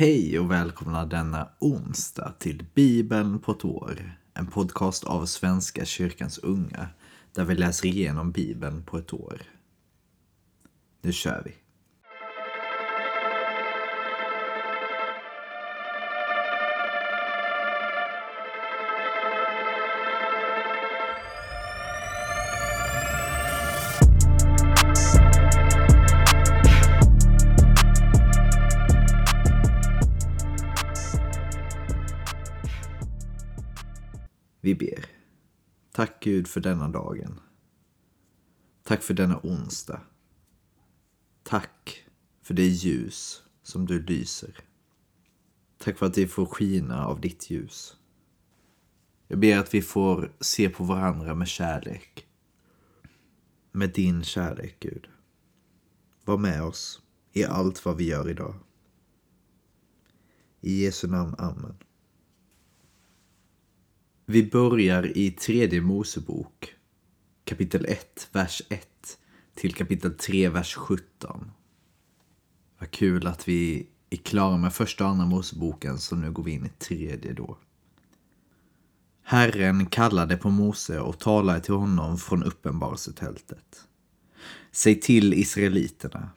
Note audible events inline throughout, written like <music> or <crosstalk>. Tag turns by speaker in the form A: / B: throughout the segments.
A: Hej och välkomna denna onsdag till Bibeln på ett år. En podcast av Svenska kyrkans unga där vi läser igenom Bibeln på ett år. Nu kör vi! Vi ber. Tack Gud för denna dagen. Tack för denna onsdag. Tack för det ljus som du lyser. Tack för att vi får skina av ditt ljus. Jag ber att vi får se på varandra med kärlek. Med din kärlek, Gud. Var med oss i allt vad vi gör idag. I Jesu namn, Amen. Vi börjar i tredje Mosebok, kapitel 1, vers 1 till kapitel 3, vers 17. Vad kul att vi är klara med första och andra Moseboken, så nu går vi in i tredje då. Herren kallade på Mose och talade till honom från uppenbarelsetältet. Säg till israeliterna.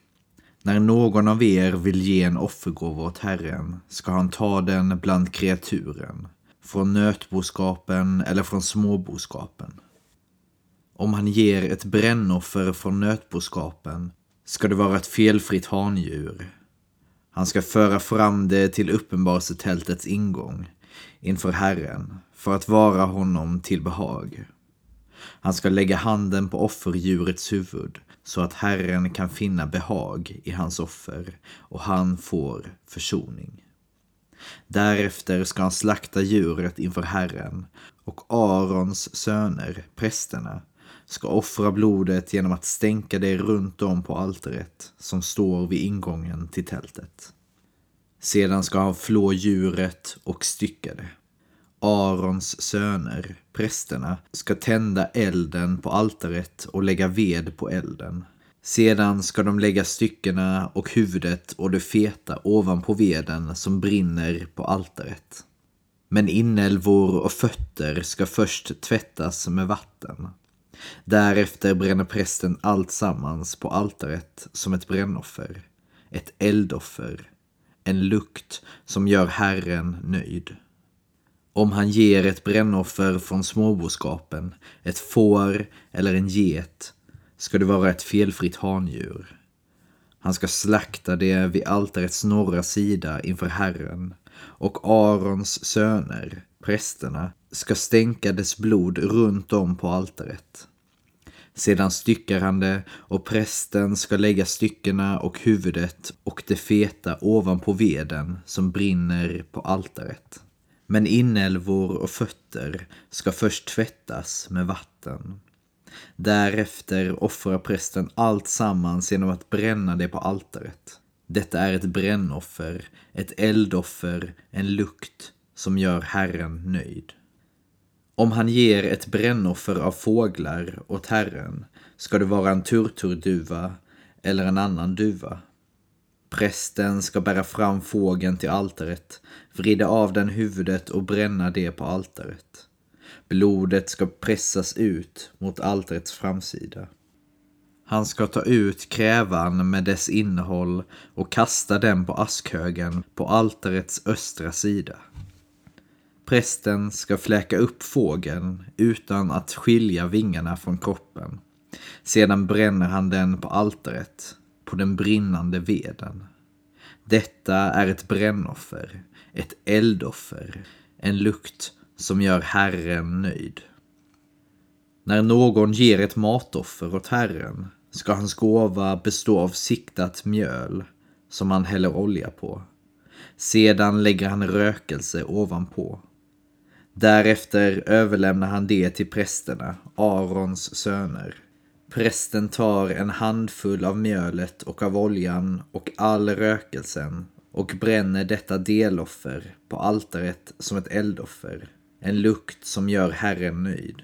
A: När någon av er vill ge en offergåva åt Herren ska han ta den bland kreaturen från nötboskapen eller från småboskapen. Om han ger ett brännoffer från nötboskapen ska det vara ett felfritt handjur. Han ska föra fram det till uppenbarelsetältets ingång inför Herren för att vara honom till behag. Han ska lägga handen på offerdjurets huvud så att Herren kan finna behag i hans offer och han får försoning. Därefter ska han slakta djuret inför Herren och Arons söner, prästerna, ska offra blodet genom att stänka det runt om på altaret som står vid ingången till tältet. Sedan ska han flå djuret och stycka det. Arons söner, prästerna, ska tända elden på altaret och lägga ved på elden. Sedan ska de lägga styckena och huvudet och det feta ovanpå veden som brinner på altaret. Men inälvor och fötter ska först tvättas med vatten. Därefter bränner prästen allt sammans på altaret som ett brännoffer, ett eldoffer, en lukt som gör Herren nöjd. Om han ger ett brännoffer från småboskapen, ett får eller en get, ska det vara ett felfritt handjur. Han ska slakta det vid altarets norra sida inför Herren och Arons söner, prästerna, ska stänka dess blod runt om på altaret. Sedan styckar han det och prästen ska lägga styckena och huvudet och det feta ovanpå veden som brinner på altaret. Men inälvor och fötter ska först tvättas med vatten. Därefter offrar prästen allt sammans genom att bränna det på altaret. Detta är ett brännoffer, ett eldoffer, en lukt som gör Herren nöjd. Om han ger ett brännoffer av fåglar åt Herren ska det vara en turturduva eller en annan duva. Prästen ska bära fram fågeln till altaret, vrida av den huvudet och bränna det på altaret. Blodet ska pressas ut mot altarets framsida. Han ska ta ut krävan med dess innehåll och kasta den på askhögen på altarets östra sida. Prästen ska fläka upp fågeln utan att skilja vingarna från kroppen. Sedan bränner han den på altaret, på den brinnande veden. Detta är ett brännoffer, ett eldoffer, en lukt som gör Herren nöjd. När någon ger ett matoffer åt Herren ska hans gåva bestå av siktat mjöl som han häller olja på. Sedan lägger han rökelse ovanpå. Därefter överlämnar han det till prästerna, Arons söner. Prästen tar en handfull av mjölet och av oljan och all rökelsen och bränner detta deloffer på altaret som ett eldoffer en lukt som gör Herren nöjd.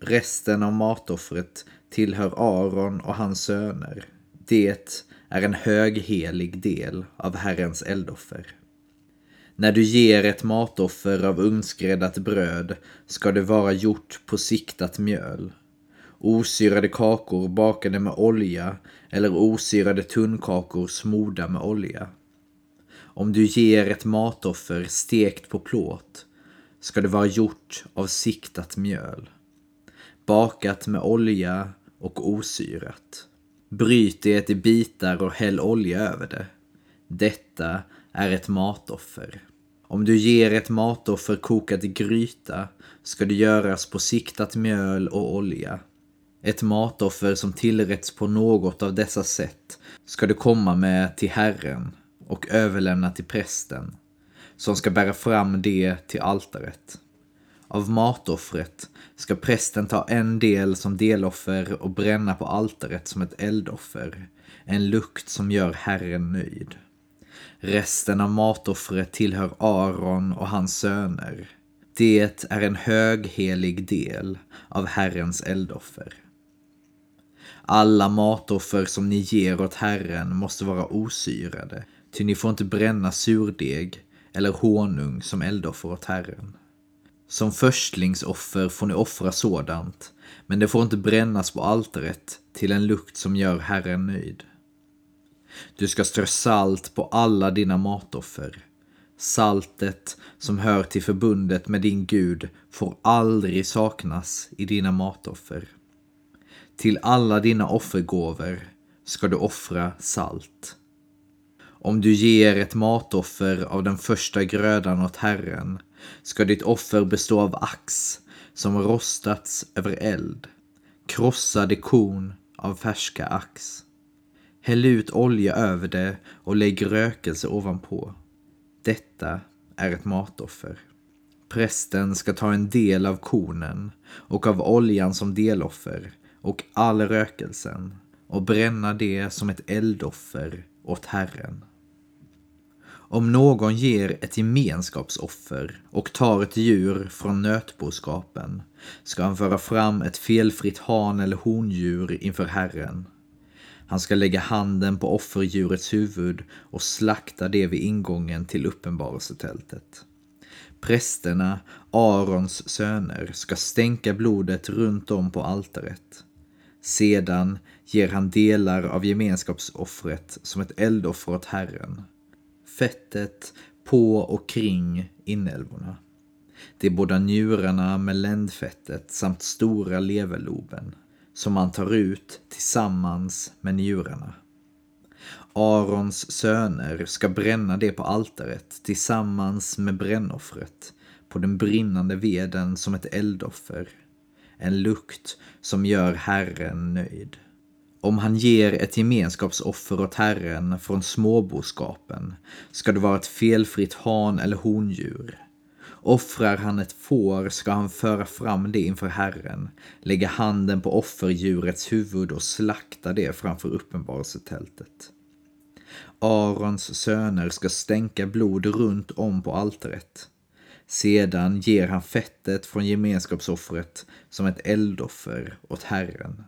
A: Resten av matoffret tillhör Aron och hans söner. Det är en höghelig del av Herrens eldoffer. När du ger ett matoffer av ugnsgräddat bröd ska det vara gjort på siktat mjöl. Osyrade kakor bakade med olja eller osyrade tunnkakor smorda med olja. Om du ger ett matoffer stekt på plåt ska det vara gjort av siktat mjöl. Bakat med olja och osyrat. Bryt det i bitar och häll olja över det. Detta är ett matoffer. Om du ger ett matoffer kokat i gryta ska det göras på siktat mjöl och olja. Ett matoffer som tillrätts på något av dessa sätt ska du komma med till Herren och överlämna till prästen, som ska bära fram det till altaret. Av matoffret ska prästen ta en del som deloffer och bränna på altaret som ett eldoffer, en lukt som gör Herren nöjd. Resten av matoffret tillhör Aron och hans söner. Det är en höghelig del av Herrens eldoffer. Alla matoffer som ni ger åt Herren måste vara osyrade, ty ni får inte bränna surdeg eller honung som eldoffer åt Herren. Som förstlingsoffer får ni offra sådant, men det får inte brännas på altaret till en lukt som gör Herren nöjd. Du ska strö salt på alla dina matoffer. Saltet som hör till förbundet med din Gud får aldrig saknas i dina matoffer. Till alla dina offergåvor ska du offra salt. Om du ger ett matoffer av den första grödan åt Herren ska ditt offer bestå av ax som rostats över eld, krossade korn av färska ax. Häll ut olja över det och lägg rökelse ovanpå. Detta är ett matoffer. Prästen ska ta en del av kornen och av oljan som deloffer och all rökelsen och bränna det som ett eldoffer åt Herren. Om någon ger ett gemenskapsoffer och tar ett djur från nötboskapen ska han föra fram ett felfritt han eller hondjur inför Herren. Han ska lägga handen på offerdjurets huvud och slakta det vid ingången till uppenbarelsetältet. Prästerna, Arons söner, ska stänka blodet runt om på altaret. Sedan ger han delar av gemenskapsoffret som ett eldoffer åt Herren. Fettet på och kring inälvorna. De båda njurarna med ländfettet samt stora leverloben som man tar ut tillsammans med njurarna. Arons söner ska bränna det på altaret tillsammans med brännoffret på den brinnande veden som ett eldoffer. En lukt som gör Herren nöjd. Om han ger ett gemenskapsoffer åt Herren från småboskapen ska det vara ett felfritt han eller hondjur. Offrar han ett får ska han föra fram det inför Herren, lägga handen på offerdjurets huvud och slakta det framför uppenbarelsetältet. Arons söner ska stänka blod runt om på altaret. Sedan ger han fettet från gemenskapsoffret som ett eldoffer åt Herren.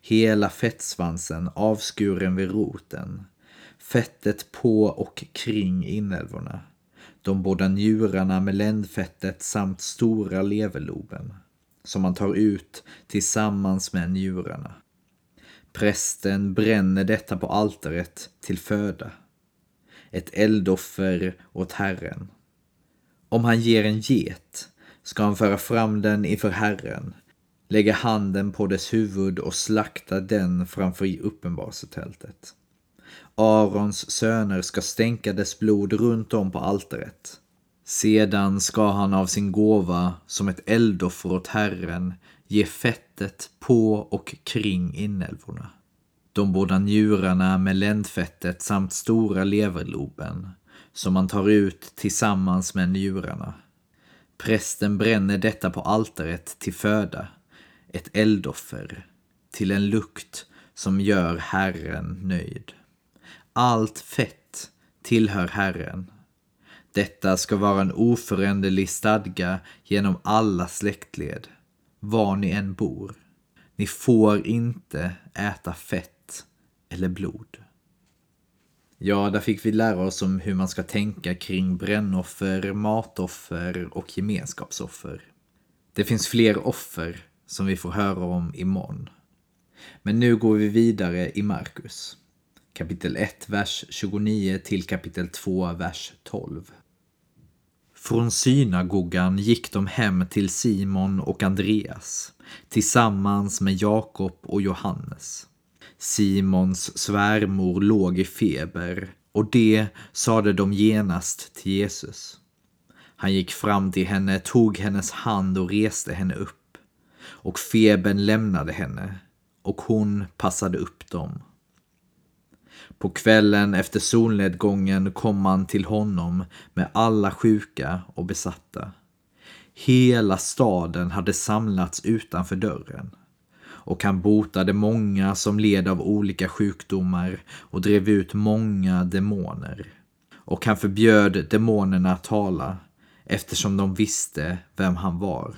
A: Hela fettsvansen avskuren vid roten, fettet på och kring inälvorna, de båda njurarna med ländfettet samt stora leverloben, som man tar ut tillsammans med njurarna. Prästen bränner detta på altaret till föda, ett eldoffer åt Herren. Om han ger en get ska han föra fram den inför Herren, lägga handen på dess huvud och slakta den framför uppenbarelsetältet. Arons söner ska stänka dess blod runt om på altaret. Sedan ska han av sin gåva som ett eldoffer åt Herren ge fettet på och kring inälvorna. De båda njurarna med ländfettet samt stora leverloben som man tar ut tillsammans med njurarna. Prästen bränner detta på altaret till föda, ett eldoffer, till en lukt som gör Herren nöjd. Allt fett tillhör Herren. Detta ska vara en oföränderlig stadga genom alla släktled, var ni än bor. Ni får inte äta fett eller blod. Ja, där fick vi lära oss om hur man ska tänka kring brännoffer, matoffer och gemenskapsoffer. Det finns fler offer som vi får höra om imorgon. Men nu går vi vidare i Markus. Kapitel 1, vers 29 till kapitel 2, vers 12. Från synagogan gick de hem till Simon och Andreas tillsammans med Jakob och Johannes. Simons svärmor låg i feber och det sade de genast till Jesus. Han gick fram till henne, tog hennes hand och reste henne upp. Och febern lämnade henne och hon passade upp dem. På kvällen efter solnedgången kom man till honom med alla sjuka och besatta. Hela staden hade samlats utanför dörren och han botade många som led av olika sjukdomar och drev ut många demoner. Och han förbjöd demonerna att tala eftersom de visste vem han var.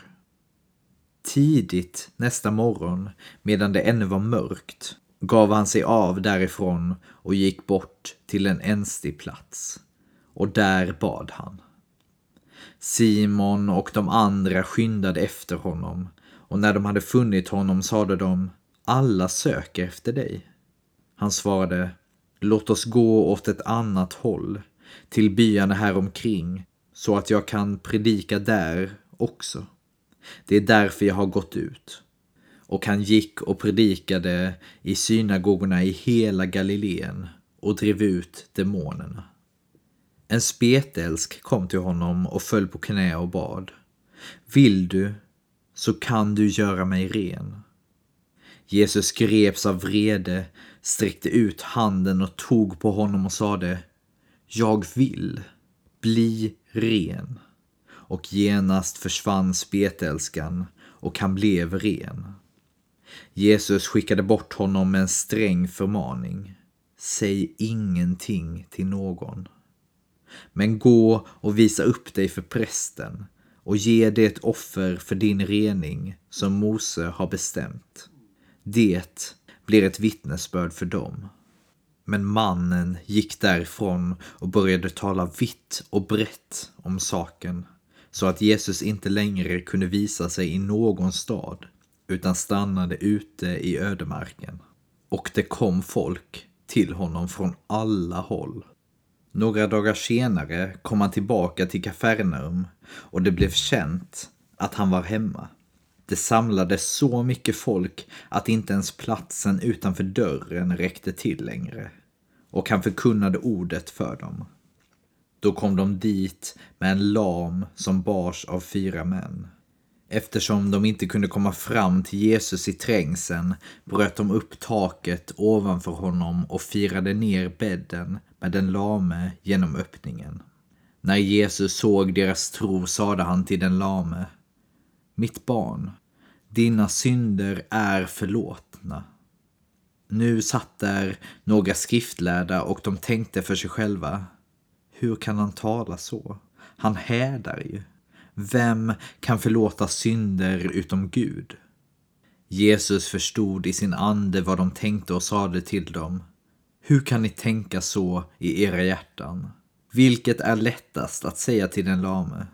A: Tidigt nästa morgon, medan det ännu var mörkt, gav han sig av därifrån och gick bort till en enstig plats. Och där bad han. Simon och de andra skyndade efter honom och när de hade funnit honom sade de Alla söker efter dig. Han svarade Låt oss gå åt ett annat håll, till byarna här omkring, så att jag kan predika där också. Det är därför jag har gått ut. Och han gick och predikade i synagogorna i hela Galileen och drev ut demonerna. En spetälsk kom till honom och föll på knä och bad. Vill du, så kan du göra mig ren. Jesus greps av vrede, sträckte ut handen och tog på honom och sade Jag vill, bli ren. Och genast försvann spetälskan och han blev ren. Jesus skickade bort honom med en sträng förmaning. Säg ingenting till någon. Men gå och visa upp dig för prästen och ge det ett offer för din rening som Mose har bestämt. Det blir ett vittnesbörd för dem. Men mannen gick därifrån och började tala vitt och brett om saken så att Jesus inte längre kunde visa sig i någon stad utan stannade ute i ödemarken. Och det kom folk till honom från alla håll. Några dagar senare kom han tillbaka till Kafarnaum och det blev känt att han var hemma. Det samlades så mycket folk att inte ens platsen utanför dörren räckte till längre. Och han förkunnade ordet för dem. Då kom de dit med en lam som bars av fyra män. Eftersom de inte kunde komma fram till Jesus i trängseln bröt de upp taket ovanför honom och firade ner bädden med den lame genom öppningen. När Jesus såg deras tro sade han till den lame Mitt barn, dina synder är förlåtna. Nu satt där några skriftlärda och de tänkte för sig själva hur kan han tala så? Han hädar ju. Vem kan förlåta synder utom Gud? Jesus förstod i sin ande vad de tänkte och sade till dem. Hur kan ni tänka så i era hjärtan? Vilket är lättast att säga till den lame?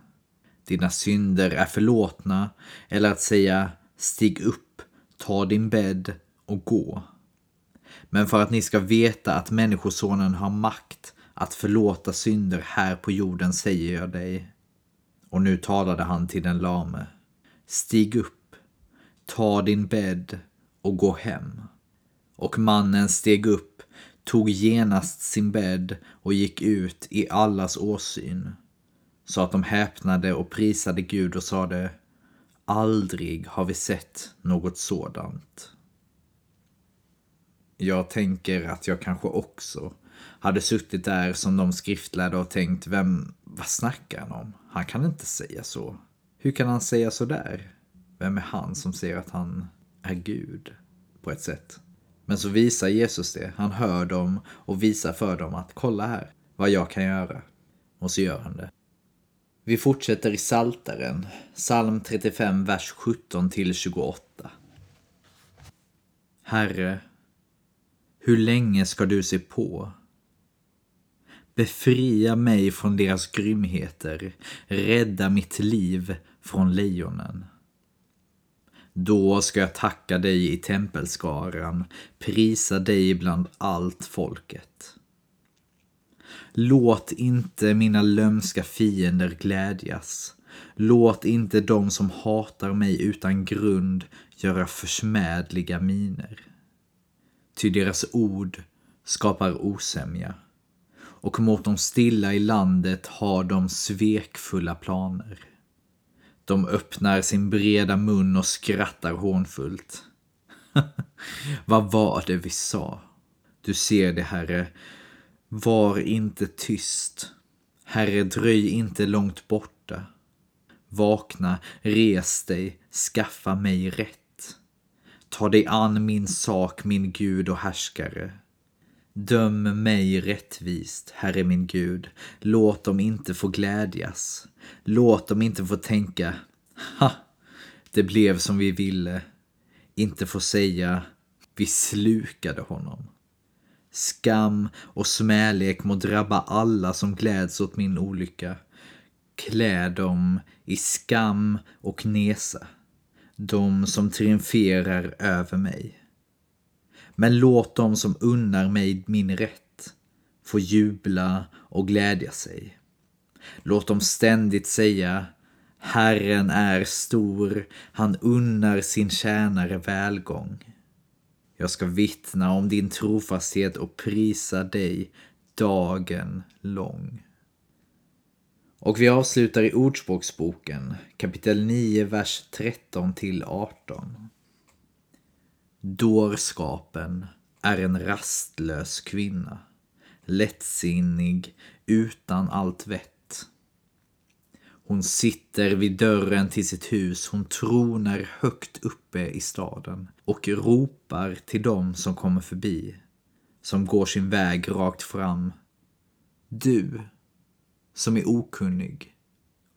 A: Dina synder är förlåtna eller att säga stig upp, ta din bädd och gå. Men för att ni ska veta att Människosonen har makt att förlåta synder här på jorden säger jag dig. Och nu talade han till den lame. Stig upp, ta din bädd och gå hem. Och mannen steg upp, tog genast sin bädd och gick ut i allas åsyn. Så att de häpnade och prisade Gud och sade Aldrig har vi sett något sådant. Jag tänker att jag kanske också hade suttit där som de skriftlärde och tänkt, vem, vad snackar han om? Han kan inte säga så. Hur kan han säga så där? Vem är han som säger att han är Gud? På ett sätt. Men så visar Jesus det. Han hör dem och visar för dem att kolla här vad jag kan göra. Och så gör han det. Vi fortsätter i Saltaren, psalm 35, vers 17 till 28. Herre, hur länge ska du se på? Befria mig från deras grymheter. Rädda mitt liv från lejonen. Då ska jag tacka dig i tempelskaran, prisa dig bland allt folket. Låt inte mina lömska fiender glädjas. Låt inte de som hatar mig utan grund göra försmädliga miner. Ty deras ord skapar osämja och mot de stilla i landet har de svekfulla planer. De öppnar sin breda mun och skrattar hånfullt. <laughs> Vad var det vi sa? Du ser det, Herre. Var inte tyst. Herre, dröj inte långt borta. Vakna, res dig, skaffa mig rätt. Ta dig an min sak, min Gud och härskare. Döm mig rättvist, Herre min Gud. Låt dem inte få glädjas. Låt dem inte få tänka, ha, det blev som vi ville. Inte få säga, vi slukade honom. Skam och smälek må drabba alla som gläds åt min olycka. Klä dem i skam och nesa, de som triumferar över mig. Men låt dem som unnar mig min rätt få jubla och glädja sig. Låt dem ständigt säga Herren är stor, han unnar sin tjänare välgång. Jag ska vittna om din trofasthet och prisa dig dagen lång. Och vi avslutar i Ordspråksboken, kapitel 9, vers 13 till 18. Dårskapen är en rastlös kvinna, lättsinnig, utan allt vett. Hon sitter vid dörren till sitt hus, hon tronar högt uppe i staden och ropar till dem som kommer förbi, som går sin väg rakt fram. Du, som är okunnig,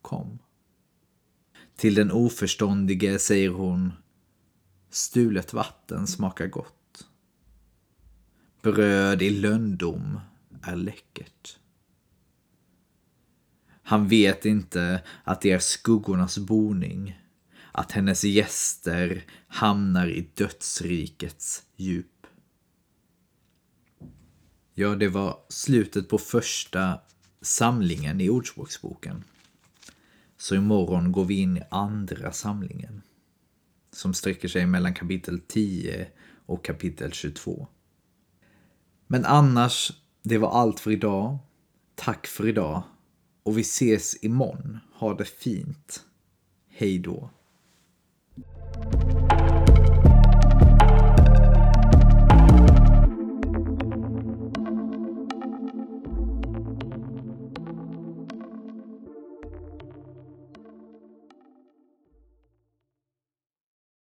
A: kom. Till den oförståndige säger hon, stulet vatten smakar gott. Bröd i lönndom är läckert. Han vet inte att det är skuggornas boning, att hennes gäster hamnar i dödsrikets djup. Ja, det var slutet på första samlingen i Ordspråksboken. Så imorgon går vi in i andra samlingen. Som sträcker sig mellan kapitel 10 och kapitel 22. Men annars, det var allt för idag. Tack för idag och vi ses imorgon. Ha det fint. Hej då.